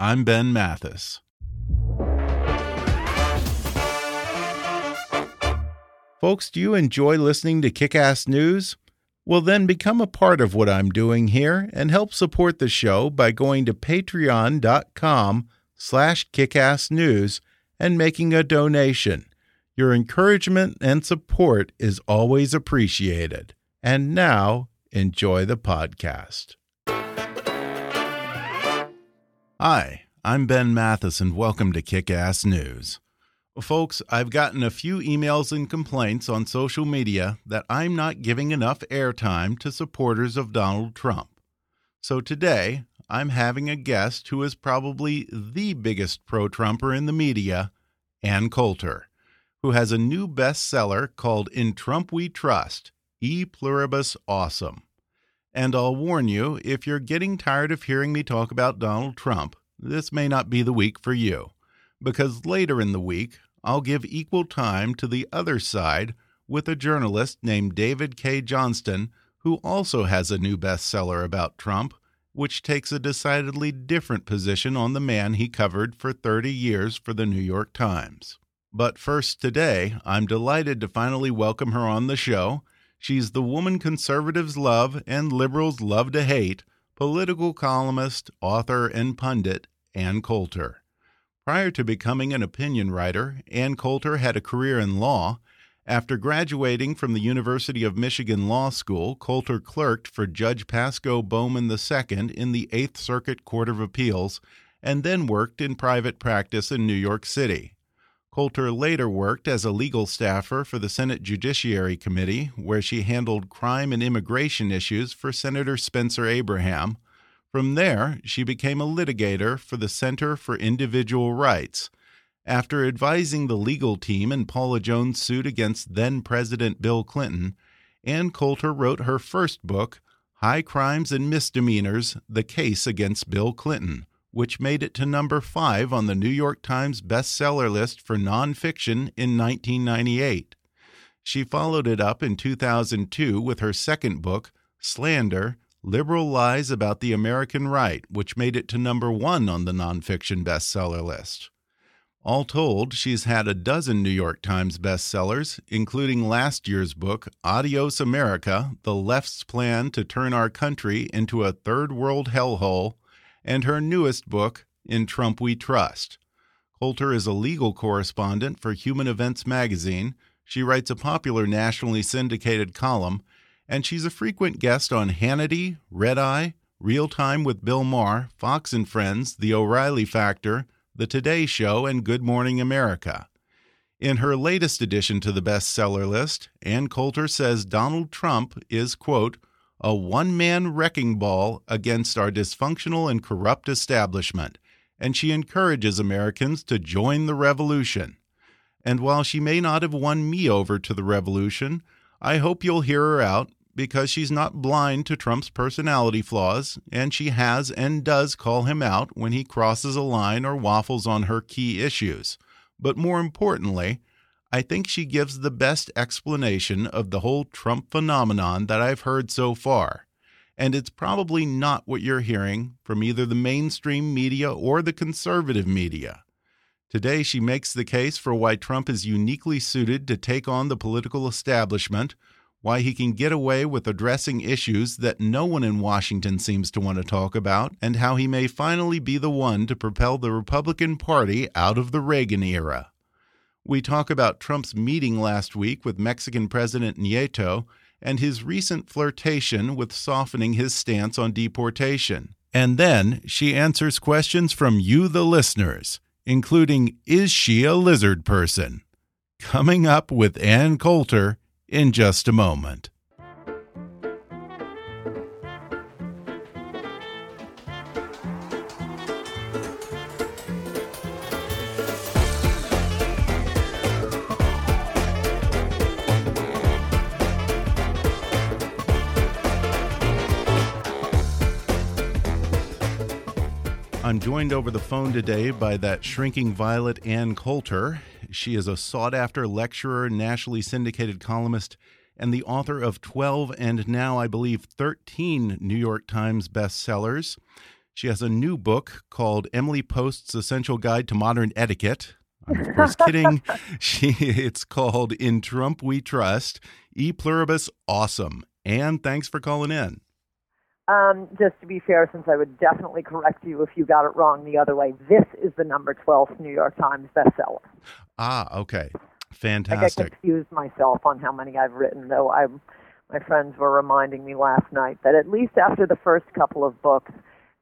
I'm Ben Mathis. Folks, do you enjoy listening to Kick Ass News? Well, then become a part of what I'm doing here and help support the show by going to patreon.com slash kickassnews and making a donation. Your encouragement and support is always appreciated. And now, enjoy the podcast. Hi, I'm Ben Mathis, and welcome to Kick Ass News. Folks, I've gotten a few emails and complaints on social media that I'm not giving enough airtime to supporters of Donald Trump. So today, I'm having a guest who is probably the biggest pro Trumper in the media, Ann Coulter, who has a new bestseller called In Trump We Trust E Pluribus Awesome. And I'll warn you if you're getting tired of hearing me talk about Donald Trump, this may not be the week for you. Because later in the week, I'll give equal time to the other side with a journalist named David Cay Johnston, who also has a new bestseller about Trump, which takes a decidedly different position on the man he covered for 30 years for the New York Times. But first, today, I'm delighted to finally welcome her on the show. She's the woman conservatives love and liberals love to hate, political columnist, author, and pundit, Ann Coulter. Prior to becoming an opinion writer, Ann Coulter had a career in law. After graduating from the University of Michigan Law School, Coulter clerked for Judge Pasco Bowman II in the Eighth Circuit Court of Appeals and then worked in private practice in New York City. Coulter later worked as a legal staffer for the Senate Judiciary Committee, where she handled crime and immigration issues for Senator Spencer Abraham. From there, she became a litigator for the Center for Individual Rights. After advising the legal team in Paula Jones' suit against then President Bill Clinton, Ann Coulter wrote her first book, High Crimes and Misdemeanors The Case Against Bill Clinton which made it to number five on the New York Times bestseller list for nonfiction in 1998. She followed it up in 2002 with her second book, Slander Liberal Lies About the American Right, which made it to number one on the nonfiction bestseller list. All told, she's had a dozen New York Times bestsellers, including last year's book, Adios America The Left's Plan to Turn Our Country into a Third World Hellhole and her newest book, In Trump We Trust. Coulter is a legal correspondent for Human Events magazine. She writes a popular nationally syndicated column, and she's a frequent guest on Hannity, Red Eye, Real Time with Bill Maher, Fox and Friends, The O'Reilly Factor, The Today Show, and Good Morning America. In her latest addition to the bestseller list, Ann Coulter says Donald Trump is, quote, a one man wrecking ball against our dysfunctional and corrupt establishment, and she encourages Americans to join the revolution. And while she may not have won me over to the revolution, I hope you'll hear her out because she's not blind to Trump's personality flaws, and she has and does call him out when he crosses a line or waffles on her key issues. But more importantly, I think she gives the best explanation of the whole Trump phenomenon that I've heard so far. And it's probably not what you're hearing from either the mainstream media or the conservative media. Today, she makes the case for why Trump is uniquely suited to take on the political establishment, why he can get away with addressing issues that no one in Washington seems to want to talk about, and how he may finally be the one to propel the Republican Party out of the Reagan era. We talk about Trump's meeting last week with Mexican President Nieto and his recent flirtation with softening his stance on deportation. And then she answers questions from you, the listeners, including Is she a lizard person? Coming up with Ann Coulter in just a moment. I'm joined over the phone today by that shrinking violet Ann Coulter. She is a sought after lecturer, nationally syndicated columnist, and the author of 12 and now, I believe, 13 New York Times bestsellers. She has a new book called Emily Post's Essential Guide to Modern Etiquette. I'm of course kidding. She, it's called In Trump We Trust, E Pluribus Awesome. Ann, thanks for calling in. Um, just to be fair, since I would definitely correct you if you got it wrong the other way, this is the number 12th New York Times bestseller. Ah, okay. Fantastic. I get confused myself on how many I've written, though I, my friends were reminding me last night that at least after the first couple of books,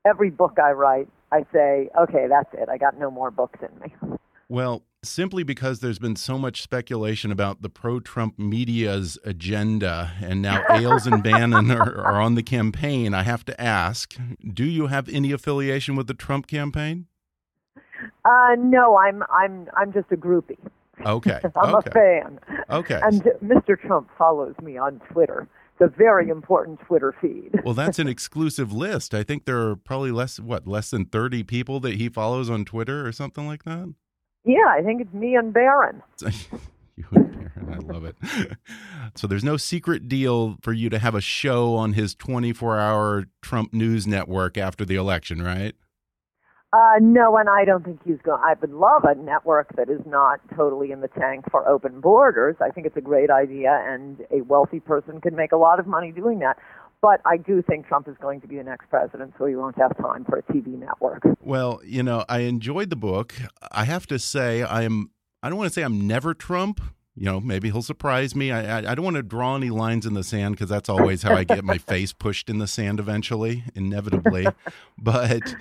every book I write, I say, okay, that's it. I got no more books in me. Well, simply because there's been so much speculation about the pro Trump media's agenda, and now Ailes and Bannon are, are, on the campaign, I have to ask do you have any affiliation with the Trump campaign? Uh, no, I'm I'm I'm just a groupie. Okay. I'm okay. a fan. Okay. And Mr. Trump follows me on Twitter. It's a very important Twitter feed. well, that's an exclusive list. I think there are probably less what less than 30 people that he follows on Twitter or something like that. Yeah, I think it's me and Barron. you and Barron, I love it. so there's no secret deal for you to have a show on his 24-hour Trump news network after the election, right? Uh, no, and I don't think he's going. I would love a network that is not totally in the tank for open borders. I think it's a great idea, and a wealthy person could make a lot of money doing that. But I do think Trump is going to be the next president, so he won't have time for a TV network. Well, you know, I enjoyed the book. I have to say, I am. I don't want to say I'm never Trump. You know, maybe he'll surprise me. I I, I don't want to draw any lines in the sand because that's always how I get my face pushed in the sand eventually, inevitably. but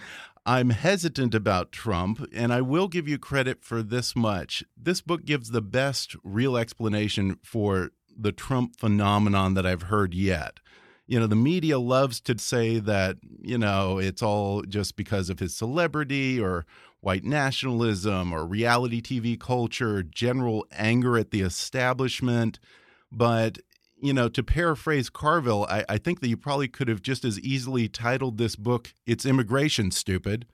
I'm hesitant about Trump, and I will give you credit for this much. This book gives the best real explanation for the Trump phenomenon that I've heard yet you know, the media loves to say that, you know, it's all just because of his celebrity or white nationalism or reality TV culture, general anger at the establishment. But, you know, to paraphrase Carville, I, I think that you probably could have just as easily titled this book, It's Immigration, Stupid.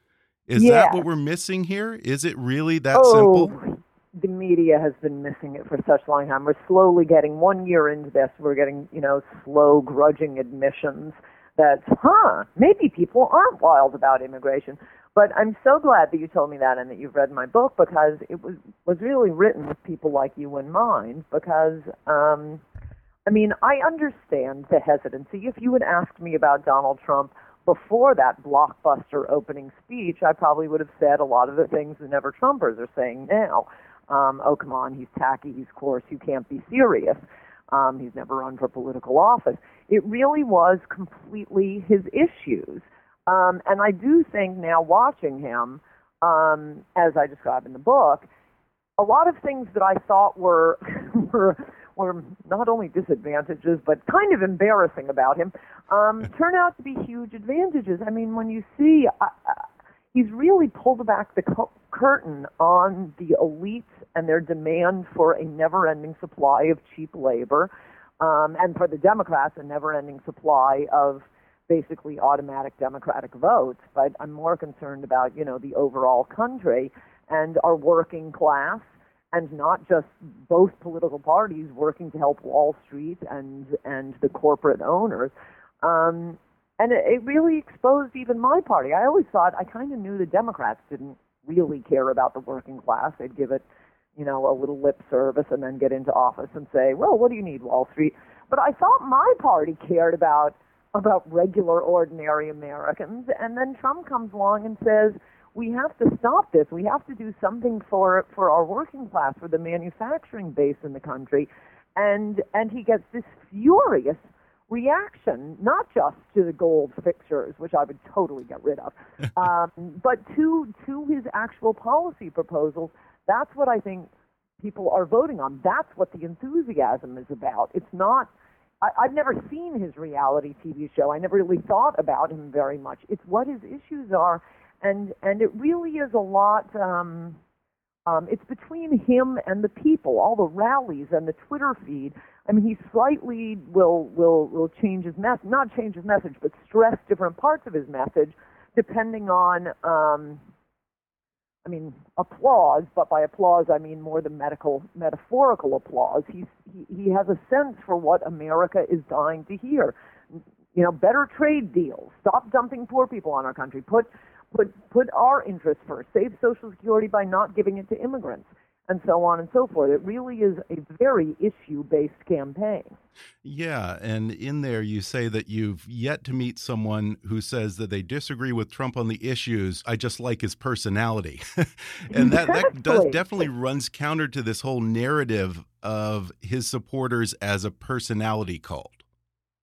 Is yeah. that what we're missing here? Is it really that oh, simple? The media has been missing it for such a long time. We're slowly getting one year into this, we're getting, you know, slow, grudging admissions that, huh, maybe people aren't wild about immigration. But I'm so glad that you told me that and that you've read my book because it was was really written with people like you in mind. Because, um, I mean, I understand the hesitancy. If you had asked me about Donald Trump before that blockbuster opening speech, I probably would have said a lot of the things the Never Trumpers are saying now um, oh, come on, he's tacky, he's coarse, you can't be serious. Um, he's never run for political office. It really was completely his issues. Um, and I do think now, watching him, um, as I describe in the book, a lot of things that I thought were were were not only disadvantages but kind of embarrassing about him um, turn out to be huge advantages. I mean, when you see, uh, he's really pulled back the co- curtain on the elites and their demand for a never-ending supply of cheap labor, um, and for the Democrats, a never-ending supply of basically automatic Democratic votes. But I'm more concerned about you know the overall country and our working class. And not just both political parties working to help Wall Street and and the corporate owners, um, and it, it really exposed even my party. I always thought I kind of knew the Democrats didn't really care about the working class. They'd give it, you know, a little lip service and then get into office and say, "Well, what do you need, Wall Street?" But I thought my party cared about about regular, ordinary Americans. And then Trump comes along and says, we have to stop this. We have to do something for for our working class, for the manufacturing base in the country. And and he gets this furious reaction, not just to the gold fixtures, which I would totally get rid of, um, but to to his actual policy proposals. That's what I think people are voting on. That's what the enthusiasm is about. It's not I, I've never seen his reality TV show. I never really thought about him very much. It's what his issues are, and and it really is a lot. Um, um, it's between him and the people, all the rallies and the Twitter feed. I mean, he slightly will will will change his message, not change his message, but stress different parts of his message depending on um, I mean, applause, but by applause I mean more the medical, metaphorical applause. He's, he, he has a sense for what America is dying to hear. You know, better trade deals. Stop dumping poor people on our country. Put, put, put our interests first. Save Social Security by not giving it to immigrants and so on and so forth. It really is a very issue based campaign. Yeah, and in there you say that you've yet to meet someone who says that they disagree with Trump on the issues. I just like his personality. and that, exactly. that does definitely runs counter to this whole narrative of his supporters as a personality cult.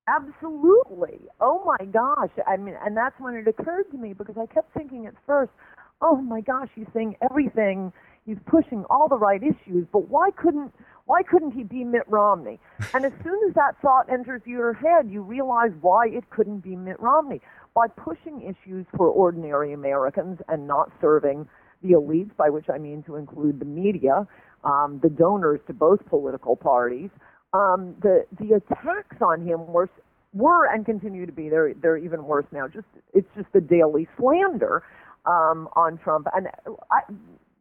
Absolutely. Oh my gosh. I mean, and that's when it occurred to me because I kept thinking at first, oh my gosh, he's saying everything he's pushing all the right issues, but why couldn't why couldn't he be Mitt Romney? And as soon as that thought enters your head, you realize why it couldn't be Mitt Romney. By pushing issues for ordinary Americans and not serving the elites, by which I mean to include the media, um, the donors to both political parties, um, the the attacks on him were were and continue to be they're they're even worse now. Just it's just the daily slander um, on Trump, and I,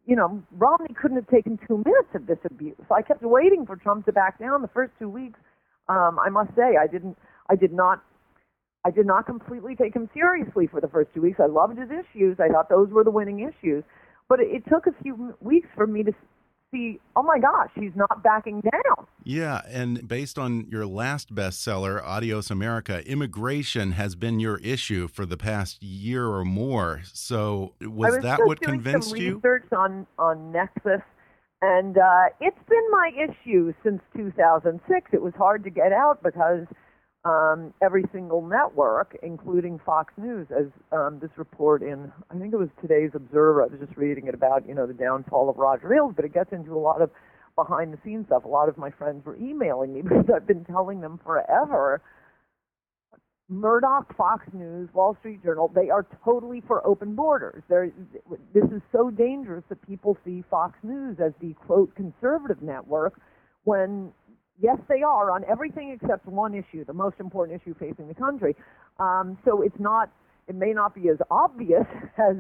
you know, Romney couldn't have taken two minutes of this abuse. I kept waiting for Trump to back down the first two weeks. Um, I must say, I didn't, I did not, I did not completely take him seriously for the first two weeks. I loved his issues. I thought those were the winning issues. But it, it took a few weeks for me to see, oh my gosh, he's not backing down. Yeah, and based on your last bestseller, Adios America, immigration has been your issue for the past year or more. So was, was that what convinced you? Research on on Nexis, and uh, it's been my issue since 2006. It was hard to get out because um, every single network, including Fox News, as um, this report in, I think it was today's Observer, I was just reading it about, you know, the downfall of Roger Ailes, but it gets into a lot of behind the scenes stuff. A lot of my friends were emailing me because I've been telling them forever. Murdoch, Fox News, Wall Street Journal, they are totally for open borders. They're, this is so dangerous that people see Fox News as the quote conservative network when Yes, they are on everything except one issue, the most important issue facing the country. Um, so it's not, it may not be as obvious as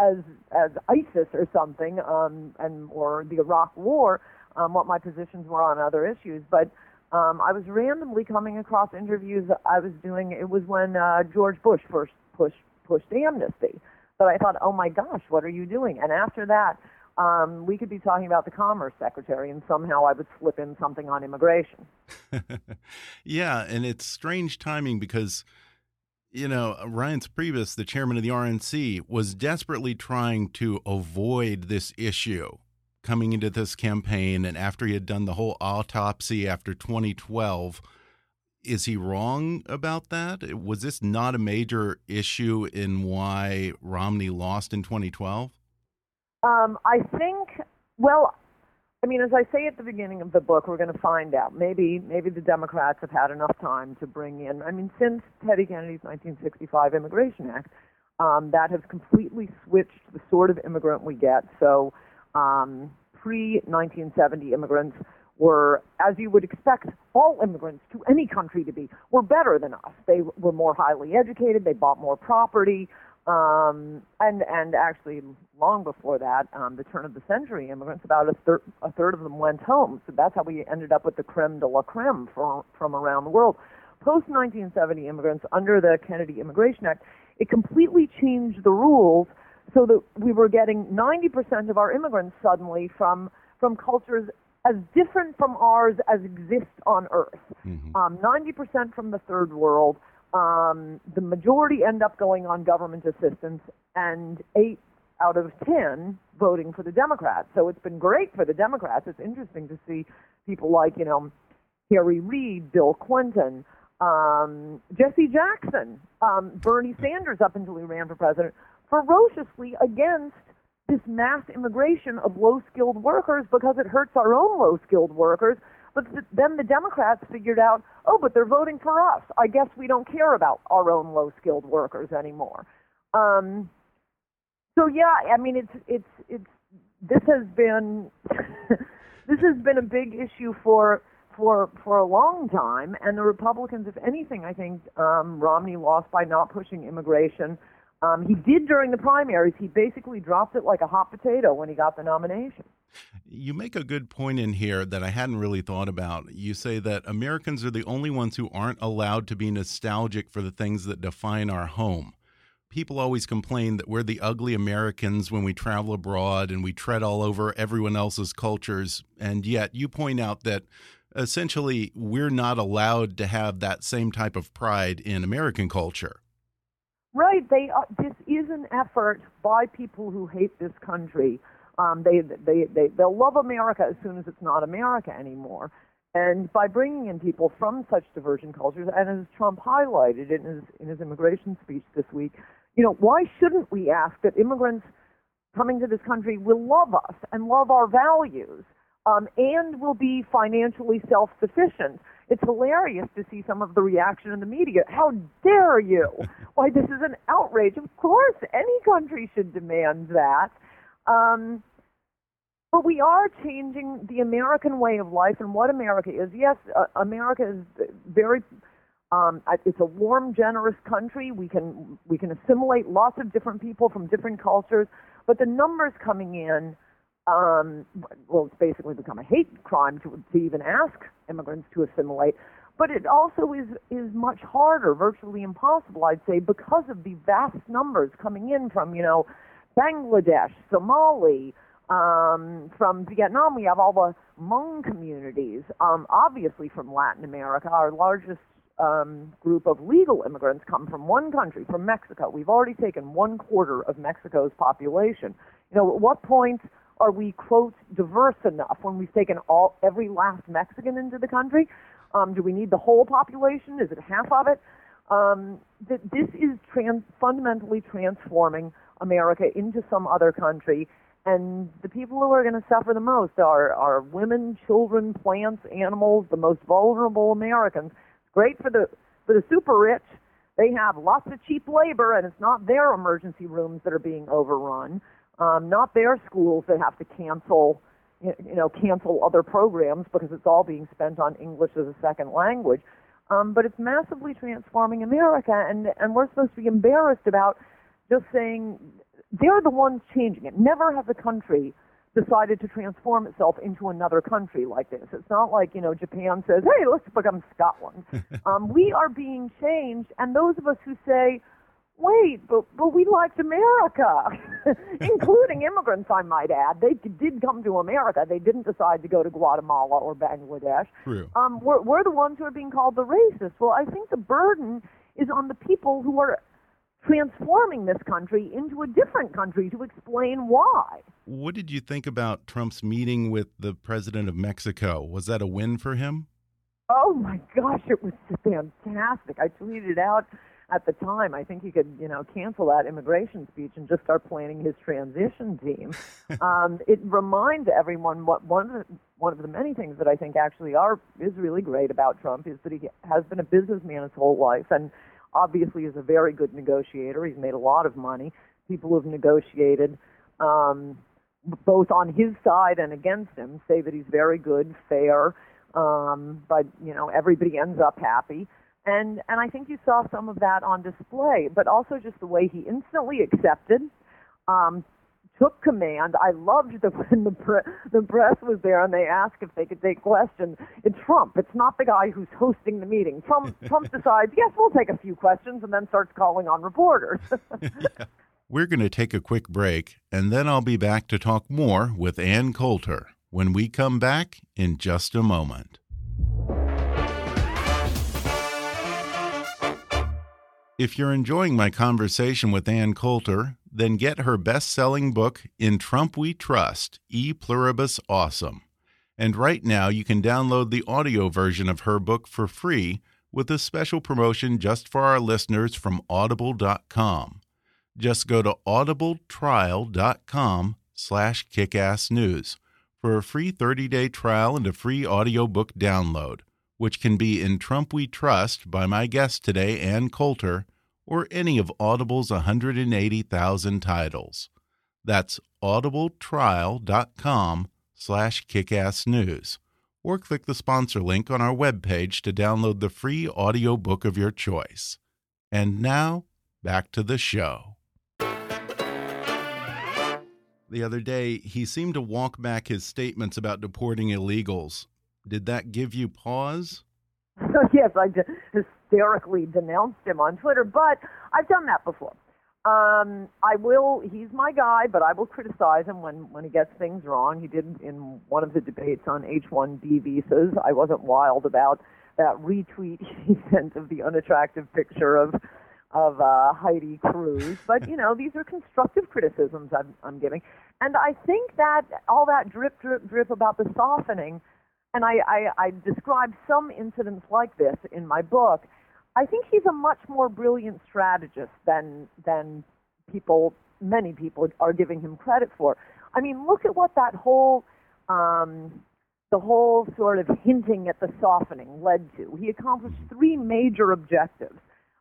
as as ISIS or something, um, and or the Iraq War, um, what my positions were on other issues, but. Um, I was randomly coming across interviews I was doing. It was when uh, George Bush first pushed pushed amnesty. But I thought, oh my gosh, what are you doing? And after that, um, we could be talking about the Commerce Secretary, and somehow I would slip in something on immigration. yeah, and it's strange timing because, you know, Reince Priebus, the chairman of the RNC, was desperately trying to avoid this issue coming into this campaign. And after he had done the whole autopsy after 2012, is he wrong about that? Was this not a major issue in why Romney lost in 2012? Um, I think, well, I mean, as I say at the beginning of the book, we're going to find out. Maybe, maybe the Democrats have had enough time to bring in. I mean, since Teddy Kennedy's 1965 Immigration Act, um, that has completely switched the sort of immigrant we get. So, um, pre 1970 immigrants were, as you would expect all immigrants to any country to be, were better than us. They were more highly educated. They bought more property. Um, and and actually, long before that, um, the turn of the century, immigrants about a third a third of them went home. So that's how we ended up with the creme de la creme from from around the world. Post 1970 immigrants under the Kennedy Immigration Act, it completely changed the rules so that we were getting 90% of our immigrants suddenly from from cultures as different from ours as exist on Earth. Mm-hmm. Um, 90% from the third world. Um, the majority end up going on government assistance, and eight out of 10 voting for the Democrats. So it's been great for the Democrats. It's interesting to see people like, you know, Harry Reid, Bill Clinton, um, Jesse Jackson, um, Bernie Sanders, up until he ran for president, ferociously against this mass immigration of low skilled workers because it hurts our own low skilled workers. But th- then the Democrats figured out, oh, but they're voting for us. I guess we don't care about our own low skilled workers anymore. Um, so yeah, I mean it's it's it's this has been this has been a big issue for for for a long time, and the Republicans, if anything, I think um, Romney lost by not pushing immigration. Um, he did during the primaries. He basically dropped it like a hot potato when he got the nomination. You make a good point in here that I hadn't really thought about. You say that Americans are the only ones who aren't allowed to be nostalgic for the things that define our home people always complain that we're the ugly Americans when we travel abroad and we tread all over everyone else's cultures. And yet you point out that essentially we're not allowed to have that same type of pride in American culture. Right. They uh, this is an effort by people who hate this country. Um, they they they they'll love America as soon as it's not America anymore. And by bringing in people from such divergent cultures, and as Trump highlighted in his in his immigration speech this week, you know, why shouldn't we ask that immigrants coming to this country will love us and love our values um, and will be financially self sufficient? It's hilarious to see some of the reaction in the media. How dare you? Why, this is an outrage. Of course, any country should demand that. Um, but we are changing the American way of life and what America is. Yes, uh, America is very um, it's a warm, generous country. We can we can assimilate lots of different people from different cultures, but the numbers coming in, um, well, it's basically become a hate crime to, to even ask immigrants to assimilate. But it also is is much harder, virtually impossible, I'd say, because of the vast numbers coming in from you know Bangladesh, Somali, um, from Vietnam. We have all the Hmong communities. Um, obviously, from Latin America, our largest um, group of legal immigrants come from one country, from Mexico. We've already taken one quarter of Mexico's population. You know, at what point are we quote diverse enough when we've taken all every last Mexican into the country? Um, do we need the whole population? Is it half of it? Um, th- this is trans- fundamentally transforming America into some other country, and the people who are going to suffer the most are, are women, children, plants, animals, the most vulnerable Americans great for the for the super rich. They have lots of cheap labor, and it's not their emergency rooms that are being overrun, um, not their schools that have to cancel, you know, cancel other programs because it's all being spent on English as a second language. Um, but it's massively transforming America, and and we're supposed to be embarrassed about just saying they're the ones changing it. Never has a country decided to transform itself into another country like this. It's not like, you know, Japan says, hey, let's become Scotland. um, we are being changed, and those of us who say, wait, but, but we liked America, including immigrants, I might add. They did come to America. They didn't decide to go to Guatemala or Bangladesh. True. Um, we're, we're the ones who are being called the racists. Well, I think the burden is on the people who are transforming this country into a different country to explain why. What did you think about Trump's meeting with the president of Mexico? Was that a win for him? Oh my gosh, it was fantastic. I tweeted it out at the time, I think he could, you know, cancel that immigration speech and just start planning his transition team. um, it reminds everyone what one of the one of the many things that I think actually are is really great about Trump is that he has been a businessman his whole life and obviously is a very good negotiator. He's made a lot of money. People who have negotiated um, both on his side and against him say that he's very good, fair, um, but you know everybody ends up happy. And and I think you saw some of that on display, but also just the way he instantly accepted um, took command. I loved the when the pre- the press was there and they asked if they could take questions. It's Trump. It's not the guy who's hosting the meeting. Trump Trump decides, yes, we'll take a few questions, and then starts calling on reporters. yeah. We're going to take a quick break, and then I'll be back to talk more with Ann Coulter. when we come back in just a moment. If you're enjoying my conversation with Ann Coulter, then get her best selling book, In Trump We Trust E Pluribus Awesome. And right now, you can download the audio version of her book for free with a special promotion just for our listeners from audible.com. Just go to audibletrial.com slash kickassnews for a free 30-day trial and a free audiobook download, which can be In Trump We Trust by my guest today, Ann Coulter, or any of Audible's 180,000 titles. That's audibletrial.com slash kickassnews. Or click the sponsor link on our webpage to download the free audiobook of your choice. And now, back to the show. The other day, he seemed to walk back his statements about deporting illegals. Did that give you pause? yes, I hysterically denounced him on Twitter, but I've done that before. Um, I will. He's my guy, but I will criticize him when when he gets things wrong. He did in one of the debates on H-1B visas. I wasn't wild about that retweet he sent of the unattractive picture of of uh, Heidi Cruz, but you know these are constructive criticisms I'm, I'm giving, and I think that all that drip, drip, drip about the softening, and I, I, I describe some incidents like this in my book I think he's a much more brilliant strategist than than people, many people are giving him credit for. I mean, look at what that whole um, the whole sort of hinting at the softening led to. He accomplished three major objectives.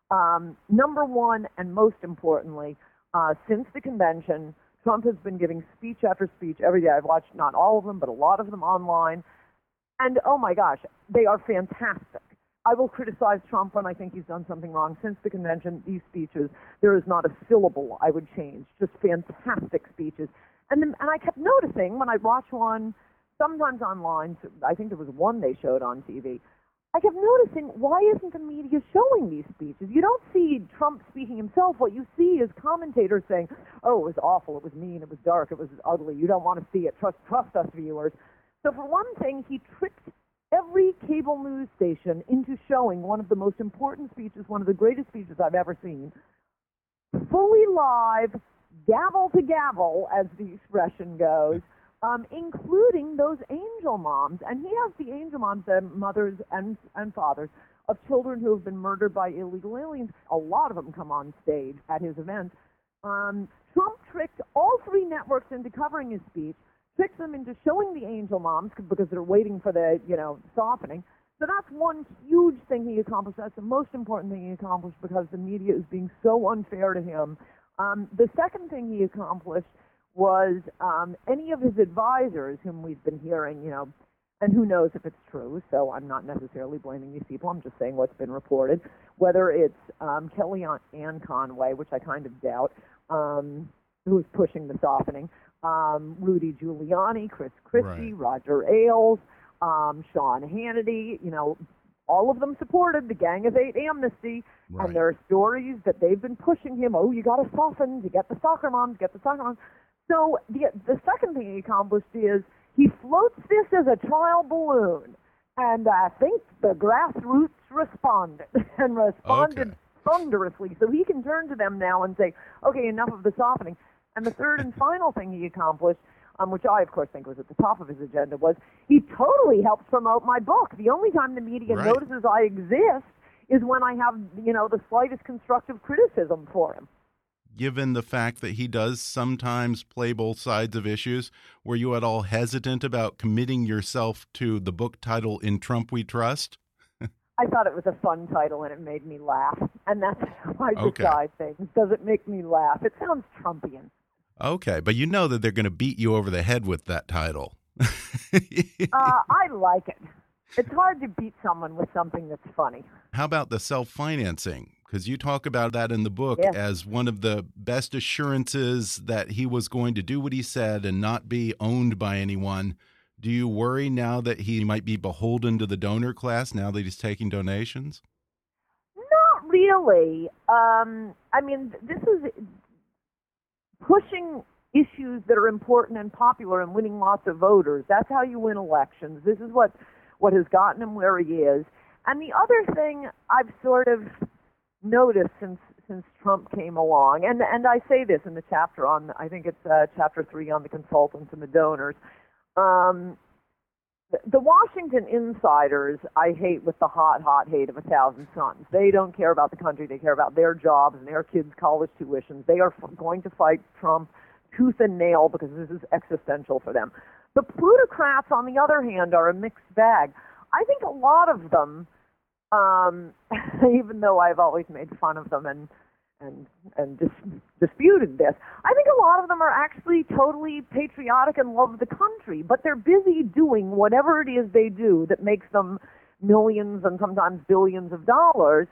Um, number one, and most importantly, uh, since the convention, Trump has been giving speech after speech every day. I've watched not all of them, but a lot of them online. And oh my gosh, they are fantastic. I will criticize Trump when I think he's done something wrong. Since the convention, these speeches, there is not a syllable I would change. Just fantastic speeches. And then, and I kept noticing when I watch one, sometimes online. I think there was one they showed on TV. I kept noticing why isn't the media showing these speeches? You don't see Trump speaking himself. What you see is commentators saying, "Oh, it was awful. It was mean. It was dark. It was ugly. You don't want to see it. Trust, trust us, viewers." So for one thing, he tricked every cable news station into showing one of the most important speeches, one of the greatest speeches I've ever seen, fully live, gavel to gavel, as the expression goes, um, including those angel moms. And he has the angel moms, the mothers and, and fathers of children who have been murdered by illegal aliens. A lot of them come on stage at his events. Um, Trump tricked all three networks into covering his speech trick them into showing the angel moms because they're waiting for the, you know, softening. So that's one huge thing he accomplished. That's the most important thing he accomplished because the media is being so unfair to him. Um, the second thing he accomplished was um, any of his advisors, whom we've been hearing, you know, and who knows if it's true. So I'm not necessarily blaming these people. I'm just saying what's been reported. Whether it's um, Kellyanne Conway, which I kind of doubt, um, who's pushing the softening, um, Rudy Giuliani, Chris Christie, right. Roger Ailes, um, Sean Hannity, you know, all of them supported the Gang of Eight amnesty, right. and there are stories that they've been pushing him. Oh, you got to soften to get the soccer moms, get the soccer moms. So the the second thing he accomplished is he floats this as a trial balloon, and I think the grassroots responded and responded okay. thunderously. So he can turn to them now and say, "Okay, enough of the softening." And the third and final thing he accomplished, um, which I, of course, think was at the top of his agenda, was he totally helps promote my book. The only time the media right. notices I exist is when I have, you know, the slightest constructive criticism for him. Given the fact that he does sometimes play both sides of issues, were you at all hesitant about committing yourself to the book title In Trump We Trust? I thought it was a fun title and it made me laugh. And that's how I okay. decide things. Does it make me laugh? It sounds Trumpian. Okay, but you know that they're going to beat you over the head with that title. uh, I like it. It's hard to beat someone with something that's funny. How about the self financing? Because you talk about that in the book as one of the best assurances that he was going to do what he said and not be owned by anyone. Do you worry now that he might be beholden to the donor class now that he's taking donations? Not really. Um, I mean, this is pushing issues that are important and popular and winning lots of voters. That's how you win elections. This is what what has gotten him where he is. And the other thing I've sort of noticed since since Trump came along, and and I say this in the chapter on I think it's uh, chapter three on the consultants and the donors. Um, the Washington insiders I hate with the hot, hot hate of a thousand suns. They don't care about the country. They care about their jobs and their kids' college tuitions. They are going to fight Trump tooth and nail because this is existential for them. The plutocrats, on the other hand, are a mixed bag. I think a lot of them, um, even though I've always made fun of them and and and dis- disputed this. I think a lot of them are actually totally patriotic and love the country, but they're busy doing whatever it is they do that makes them millions and sometimes billions of dollars.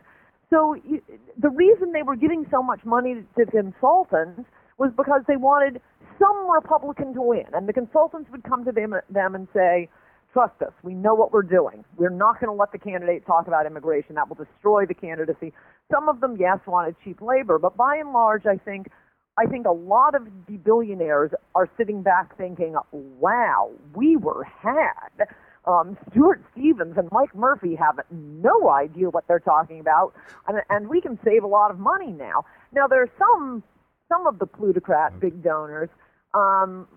So you, the reason they were giving so much money to consultants was because they wanted some Republican to win, and the consultants would come to them them and say, Trust us. We know what we're doing. We're not going to let the candidate talk about immigration. That will destroy the candidacy. Some of them, yes, wanted cheap labor, but by and large, I think I think a lot of the billionaires are sitting back thinking, "Wow, we were had." Um, Stuart Stevens and Mike Murphy have no idea what they're talking about, and, and we can save a lot of money now. Now there are some some of the plutocrat big donors um,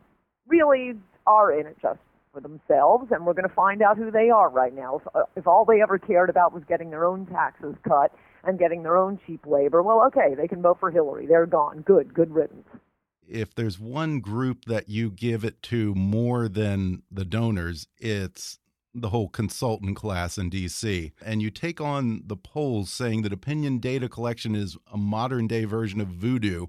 really are in it just for themselves, and we're going to find out who they are right now. If, uh, if all they ever cared about was getting their own taxes cut and getting their own cheap labor, well, okay, they can vote for Hillary. They're gone. Good, good riddance. If there's one group that you give it to more than the donors, it's the whole consultant class in DC. And you take on the polls saying that opinion data collection is a modern day version of voodoo.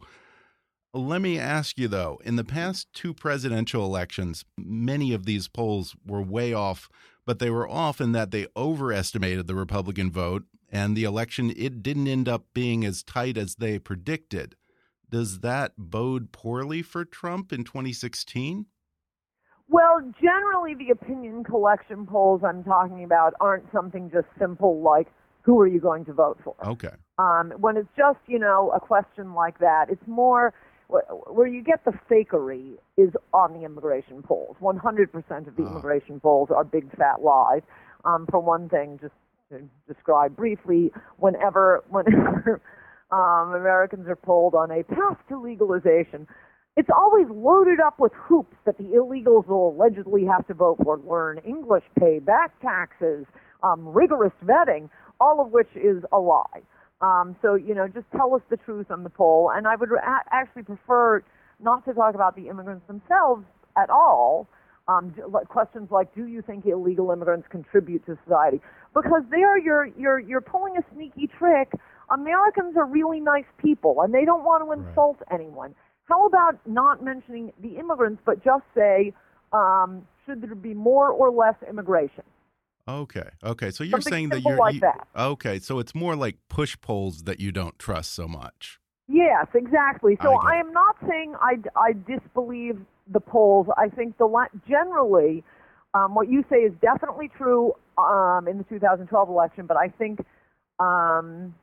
Let me ask you though, in the past two presidential elections, many of these polls were way off, but they were off in that they overestimated the Republican vote and the election it didn't end up being as tight as they predicted. Does that bode poorly for Trump in 2016? Well, generally the opinion collection polls I'm talking about aren't something just simple like who are you going to vote for? Okay. Um, when it's just, you know, a question like that, it's more where you get the fakery is on the immigration polls. 100% of the uh. immigration polls are big fat lies. Um, for one thing, just to describe briefly, whenever whenever um, Americans are polled on a path to legalization, it's always loaded up with hoops that the illegals will allegedly have to vote for, learn English, pay back taxes, um, rigorous vetting, all of which is a lie. Um, so, you know, just tell us the truth on the poll. And I would a- actually prefer not to talk about the immigrants themselves at all. Um, questions like, do you think illegal immigrants contribute to society? Because there you're, you're, you're pulling a sneaky trick. Americans are really nice people, and they don't want to insult right. anyone. How about not mentioning the immigrants, but just say, um, should there be more or less immigration? Okay. Okay. So you're Something saying that you're like you- that. okay. So it's more like push polls that you don't trust so much. Yes, exactly. So I I, am not saying I, I disbelieve the polls. I think the la- generally um, what you say is definitely true um, in the 2012 election, but I think um,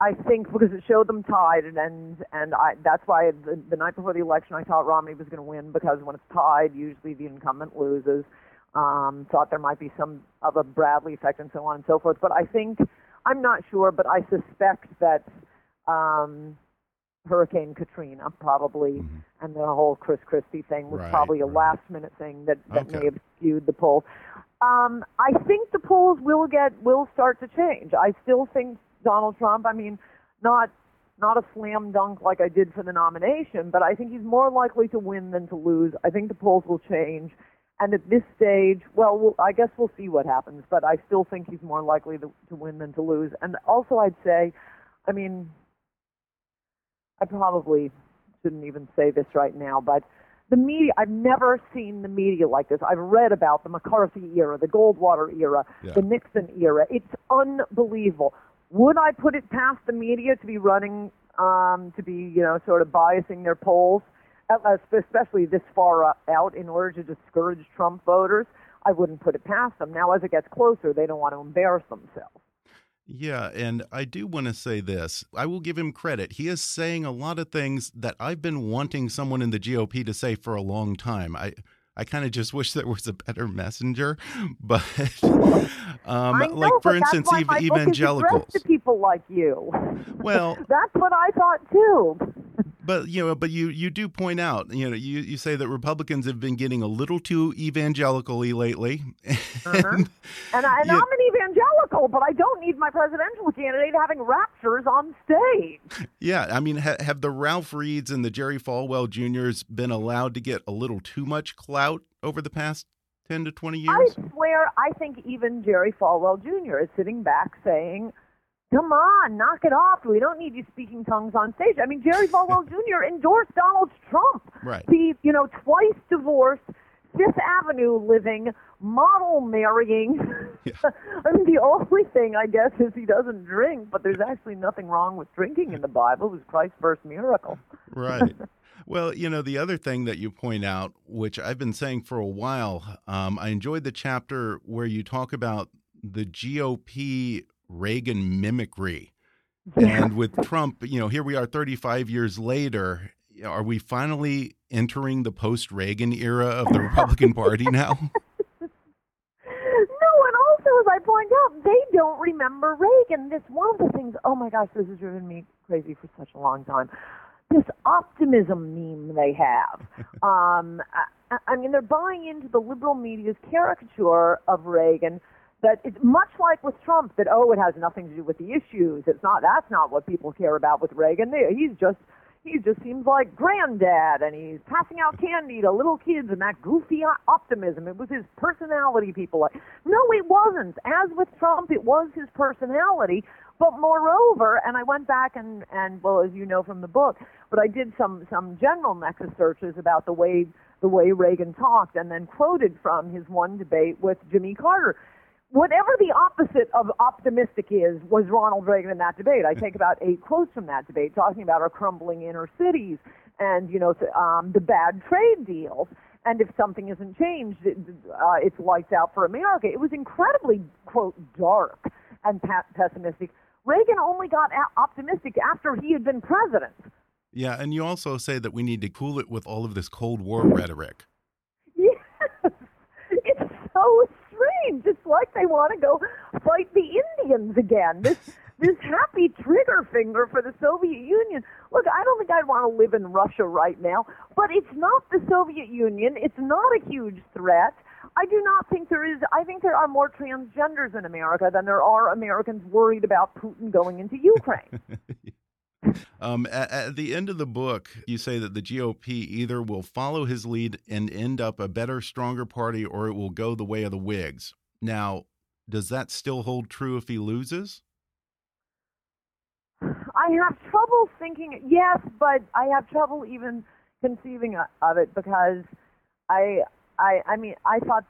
I think because it showed them tied, and and, and I, that's why the, the night before the election I thought Romney was going to win because when it's tied, usually the incumbent loses um, thought there might be some of a Bradley effect and so on and so forth. But I think I'm not sure, but I suspect that um, Hurricane Katrina probably Mhm. and the whole Chris Christie thing was Right, probably a right. last minute thing that, that Okay. may have skewed the polls. Um, I think the polls will get will start to change. I still think Donald Trump. I mean, not not a slam dunk like I did for the nomination, but I think he's more likely to win than to lose. I think the polls will change. And at this stage, well, we'll I guess we'll see what happens, but I still think he's more likely to, to win than to lose. And also, I'd say, I mean, I probably shouldn't even say this right now, but the media, I've never seen the media like this. I've read about the McCarthy era, the Goldwater era, Yeah. the Nixon era. It's unbelievable. Would I put it past the media to be running, um, to be, you know, sort of biasing their polls? Uh, especially this far uh, out, in order to discourage Trump voters, I wouldn't put it past them. Now, as it gets closer, they don't want to embarrass themselves. Yeah, and I do want to say this. I will give him credit. He is saying a lot of things that I've been wanting someone in the GOP to say for a long time. I I kind of just wish there was a better messenger, but um, know, like for instance, ev evangelicals. to people like you. Well, that's what I thought too. but you know, but you you do point out, you know, you you say that Republicans have been getting a little too evangelically lately, uh -huh. and, I, and you, I'm an evangelical, but I don't need my presidential candidate having raptures on stage. Yeah, I mean, ha have the Ralph Reeds and the Jerry Falwell Juniors been allowed to get a little too much clout over the past 10 to 20 years? I swear, I think even Jerry Falwell Jr. is sitting back saying, Come on, knock it off. We don't need you speaking tongues on stage. I mean, Jerry Falwell Jr. endorsed Donald Trump. Right. The, you know, twice divorced, Fifth Avenue living, model marrying. Yeah. I mean, the only thing, I guess, is he doesn't drink, but there's actually nothing wrong with drinking in the Bible. It was Christ's first miracle. Right. Well, you know, the other thing that you point out, which I've been saying for a while, um, I enjoyed the chapter where you talk about the GOP Reagan mimicry. And with Trump, you know, here we are 35 years later. Are we finally entering the post Reagan era of the Republican Party now? no, and also, as I point out, they don't remember Reagan. This one of the things, oh my gosh, this has driven me crazy for such a long time. This optimism meme they have. um, I, I mean, they're buying into the liberal media's caricature of Reagan that it's much like with Trump that oh it has nothing to do with the issues. It's not that's not what people care about with Reagan. He's just he just seems like granddad and he's passing out candy to little kids and that goofy optimism. It was his personality people like. No, it wasn't. As with Trump, it was his personality. But moreover, and I went back and, and well, as you know from the book, but I did some, some general Nexis searches about the way, the way Reagan talked and then quoted from his one debate with Jimmy Carter whatever the opposite of optimistic is was Ronald Reagan in that debate. I take about eight quotes from that debate talking about our crumbling inner cities and you know um, the bad trade deals. And if something isn't changed, it, uh, it's lights out for America. It was incredibly quote dark and pessimistic. Reagan only got optimistic after he had been president. Yeah, and you also say that we need to cool it with all of this Cold War rhetoric. Yes, it's so strange It's like they want to go fight the Indians again. This this happy trigger finger for the Soviet Union. Look, I don't think I'd want to live in Russia right now, but it's not the Soviet Union. It's not a huge threat. I do not think there is. I think there are more transgenders in America than there are Americans worried about Putin going into Ukraine. Um, at, at, the end of the book, you say that the GOP either will follow his lead and end up a better, stronger party, or it will go the way of the Whigs. Now, does that still hold true if he loses? I have trouble thinking. Yes, but I have trouble even conceiving of it because I, I, I mean, I thought,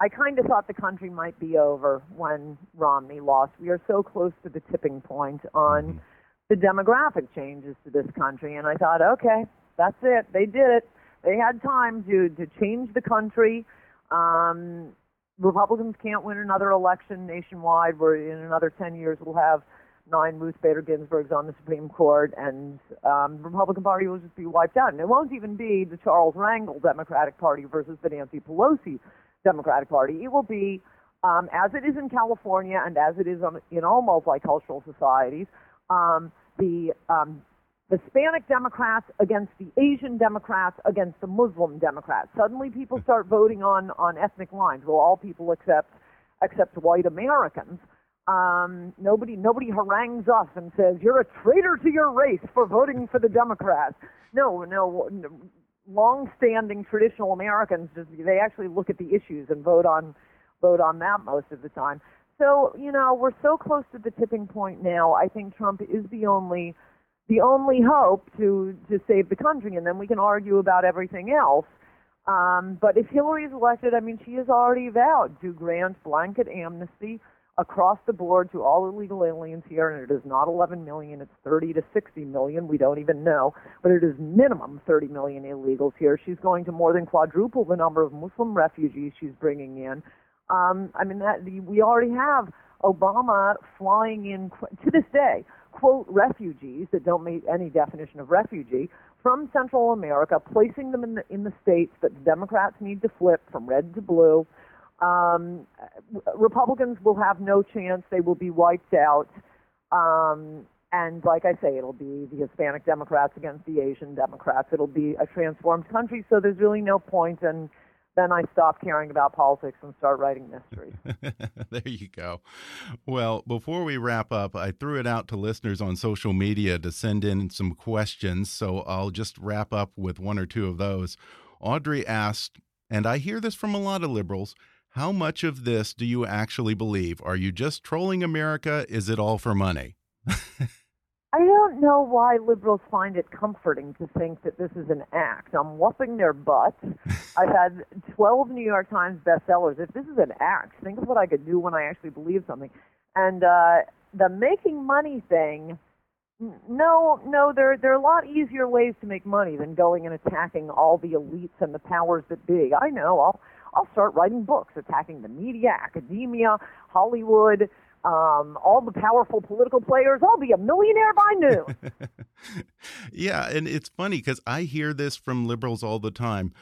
I kind of thought the country might be over when Romney lost. We are so close to the tipping point on. Mm -hmm the demographic changes to this country. And I thought, okay, that's it. They did it. They had time to to change the country. Um, Republicans can't win another election nationwide. Where in another ten years we'll have nine Ruth Bader Ginsburgs on the Supreme Court, and um, the Republican Party will just be wiped out. And it won't even be the Charles Rangel Democratic Party versus the Nancy Pelosi Democratic Party. It will be, um, as it is in California and as it is on, in all multicultural societies, um, the um, Hispanic Democrats against the Asian Democrats against the Muslim Democrats. Suddenly, people start voting on on ethnic lines. Well, all people except except white Americans. Um, nobody nobody harangues us and says you're a traitor to your race for voting for the Democrats. No, no. Long-standing traditional Americans they actually look at the issues and vote on vote on that most of the time. So, you know, we're so close to the tipping point now. I think Trump is the only the only hope to to save the country and then we can argue about everything else. Um, but if Hillary is elected, I mean, she has already vowed to grant blanket amnesty across the board to all illegal aliens here, and it is not 11 million, it's 30 to 60 million. We don't even know, but it is minimum 30 million illegals here. She's going to more than quadruple the number of Muslim refugees she's bringing in. Um, I mean, that we already have Obama flying in to this day, quote, refugees that don't meet any definition of refugee from Central America, placing them in the, in the states that the Democrats need to flip from red to blue. Um, Republicans will have no chance. They will be wiped out. Um, and like I say, it'll be the Hispanic Democrats against the Asian Democrats. It'll be a transformed country. So there's really no point in then I stop caring about politics and start writing mysteries. there you go. Well, before we wrap up, I threw it out to listeners on social media to send in some questions, so I'll just wrap up with one or two of those. Audrey asked, and I hear this from a lot of liberals, how much of this do you actually believe? Are you just trolling America? Is it all for money? I don't know why liberals find it comforting to think that this is an act. I'm whooping their butts. I've had 12 New York Times bestsellers. If this is an act, think of what I could do when I actually believe something. And uh, the making money thing, no, no, there there are a lot easier ways to make money than going and attacking all the elites and the powers that be. I know. I'll I'll start writing books attacking the media, academia, Hollywood, um, all the powerful political players. I'll be a millionaire by noon. yeah, and it's funny because I hear this from liberals all the time.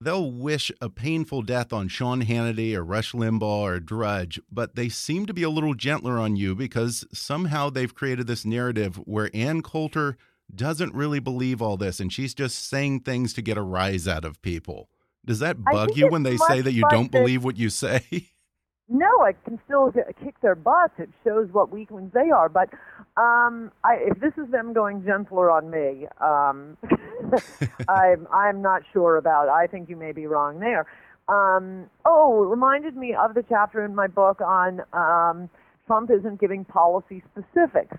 They'll wish a painful death on Sean Hannity or Rush Limbaugh or Drudge, but they seem to be a little gentler on you because somehow they've created this narrative where Ann Coulter doesn't really believe all this and she's just saying things to get a rise out of people. Does that bug you when they say that you don't believe what you say? no, I can still kick their butts. It shows what weaklings they are. But um, I, if this is them going gentler on me, um, I'm I'm not sure about. I think you may be wrong there. Um, oh, it reminded me of the chapter in my book on um, Trump isn't giving policy specifics.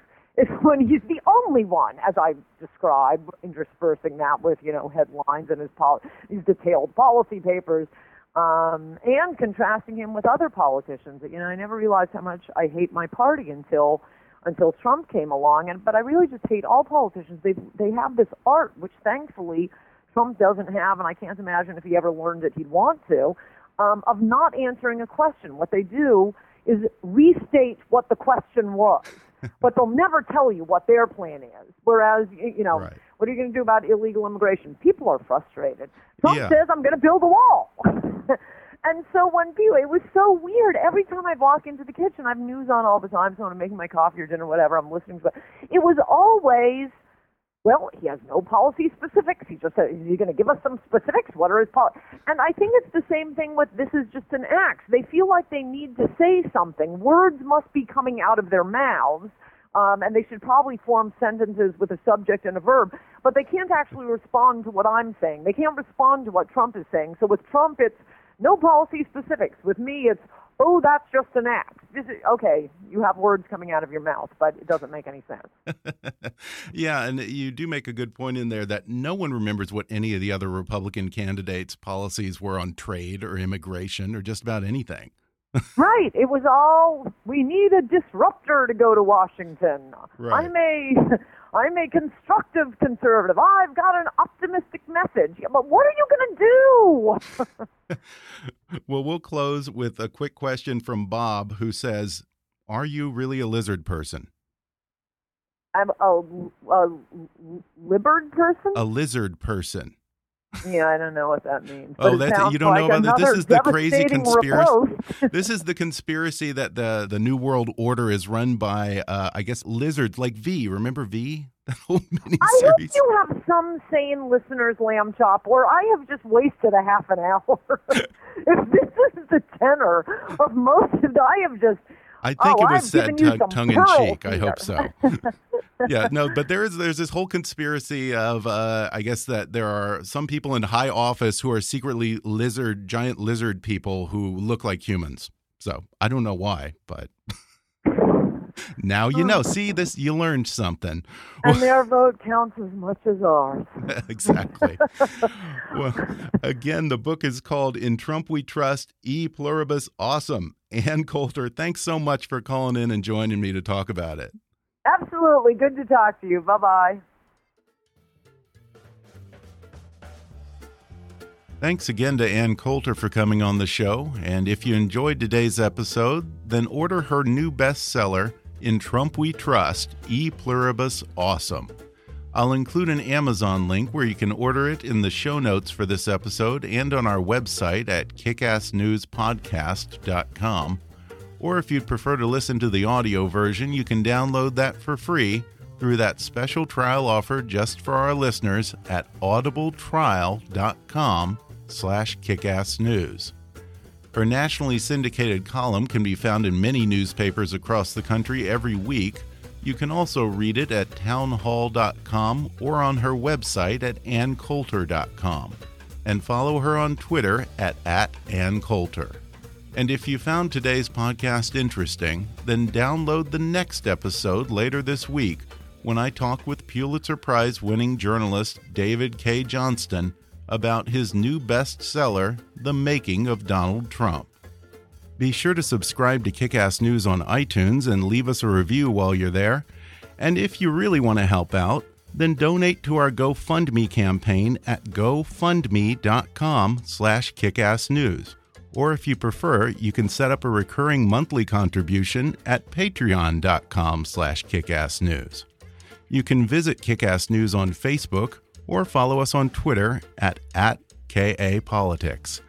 When he's the only one, as I described, interspersing that with you know headlines and his pol- his detailed policy papers um, and contrasting him with other politicians. You know, I never realized how much I hate my party until until Trump came along. And but I really just hate all politicians. They they have this art, which thankfully Trump doesn't have, and I can't imagine if he ever learned it, he'd want to, um, of not answering a question. What they do is restate what the question was. But they'll never tell you what their plan is. Whereas, you know, right. what are you going to do about illegal immigration? People are frustrated. Trump yeah. says, I'm going to build a wall. and so when people, it was so weird. Every time I walk into the kitchen, I have news on all the time. So when I'm making my coffee or dinner, whatever, I'm listening to it. It was always, well, he has no policy specifics. He just said, is he going to give us some specifics? What are his policies? And I think it's the same thing with this is just an act. They feel like they need to say something. Words must be coming out of their mouths um, and they should probably form sentences with a subject and a verb, but they can't actually respond to what I'm saying. They can't respond to what Trump is saying. So with Trump, it's no policy specifics. With me, it's oh, that's just an act. This is, okay, you have words coming out of your mouth, but it doesn't make any sense. yeah, and you do make a good point in there that no one remembers what any of the other Republican candidates' policies were on trade or immigration or just about anything right. It was all we need a disruptor to go to Washington. Right. I'm a I'm a constructive conservative. I've got an optimistic message. But what are you going to do? well, we'll close with a quick question from Bob who says, "Are you really a lizard person?" I'm a, a lizard person. A lizard person. Yeah, I don't know what that means. oh, that's you don't like know about this. This is the crazy conspiracy. this is the conspiracy that the the New World Order is run by, uh, I guess, lizards like V. Remember V? That whole miniseries. I hope you have some sane listeners, lamb chop, or I have just wasted a half an hour. if this is the tenor of most of the, I have just I think oh, it was said tongue in cheek. I hope so. yeah, no, but there is there's this whole conspiracy of uh, I guess that there are some people in high office who are secretly lizard giant lizard people who look like humans. So I don't know why, but now you know. See this, you learned something. And their vote counts as much as ours. exactly. well, again, the book is called "In Trump We Trust." E pluribus awesome. Ann Coulter, thanks so much for calling in and joining me to talk about it. Absolutely. Good to talk to you. Bye bye. Thanks again to Ann Coulter for coming on the show. And if you enjoyed today's episode, then order her new bestseller, In Trump We Trust E Pluribus Awesome. I'll include an Amazon link where you can order it in the show notes for this episode and on our website at kickassnewspodcast.com. Or if you'd prefer to listen to the audio version, you can download that for free through that special trial offer just for our listeners at audibletrial.com slash kickassnews. Her nationally syndicated column can be found in many newspapers across the country every week, you can also read it at townhall.com or on her website at anncoulter.com. And follow her on Twitter at, at anncoulter. And if you found today's podcast interesting, then download the next episode later this week when I talk with Pulitzer Prize winning journalist David Cay Johnston about his new bestseller, The Making of Donald Trump. Be sure to subscribe to Kickass News on iTunes and leave us a review while you're there. And if you really want to help out, then donate to our GoFundMe campaign at gofundme.com slash kickassnews. Or if you prefer, you can set up a recurring monthly contribution at patreon.com slash kickassnews. You can visit Kickass News on Facebook or follow us on Twitter at, at KAPolitics.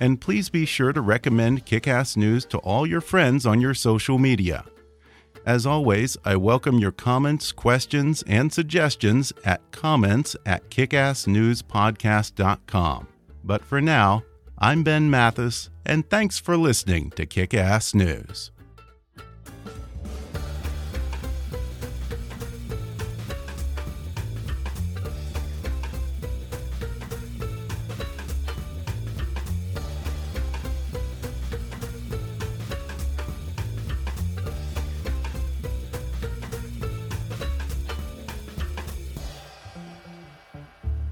And please be sure to recommend Kickass News to all your friends on your social media. As always, I welcome your comments, questions, and suggestions at comments at kickassnewspodcast.com. But for now, I'm Ben Mathis, and thanks for listening to Kickass News.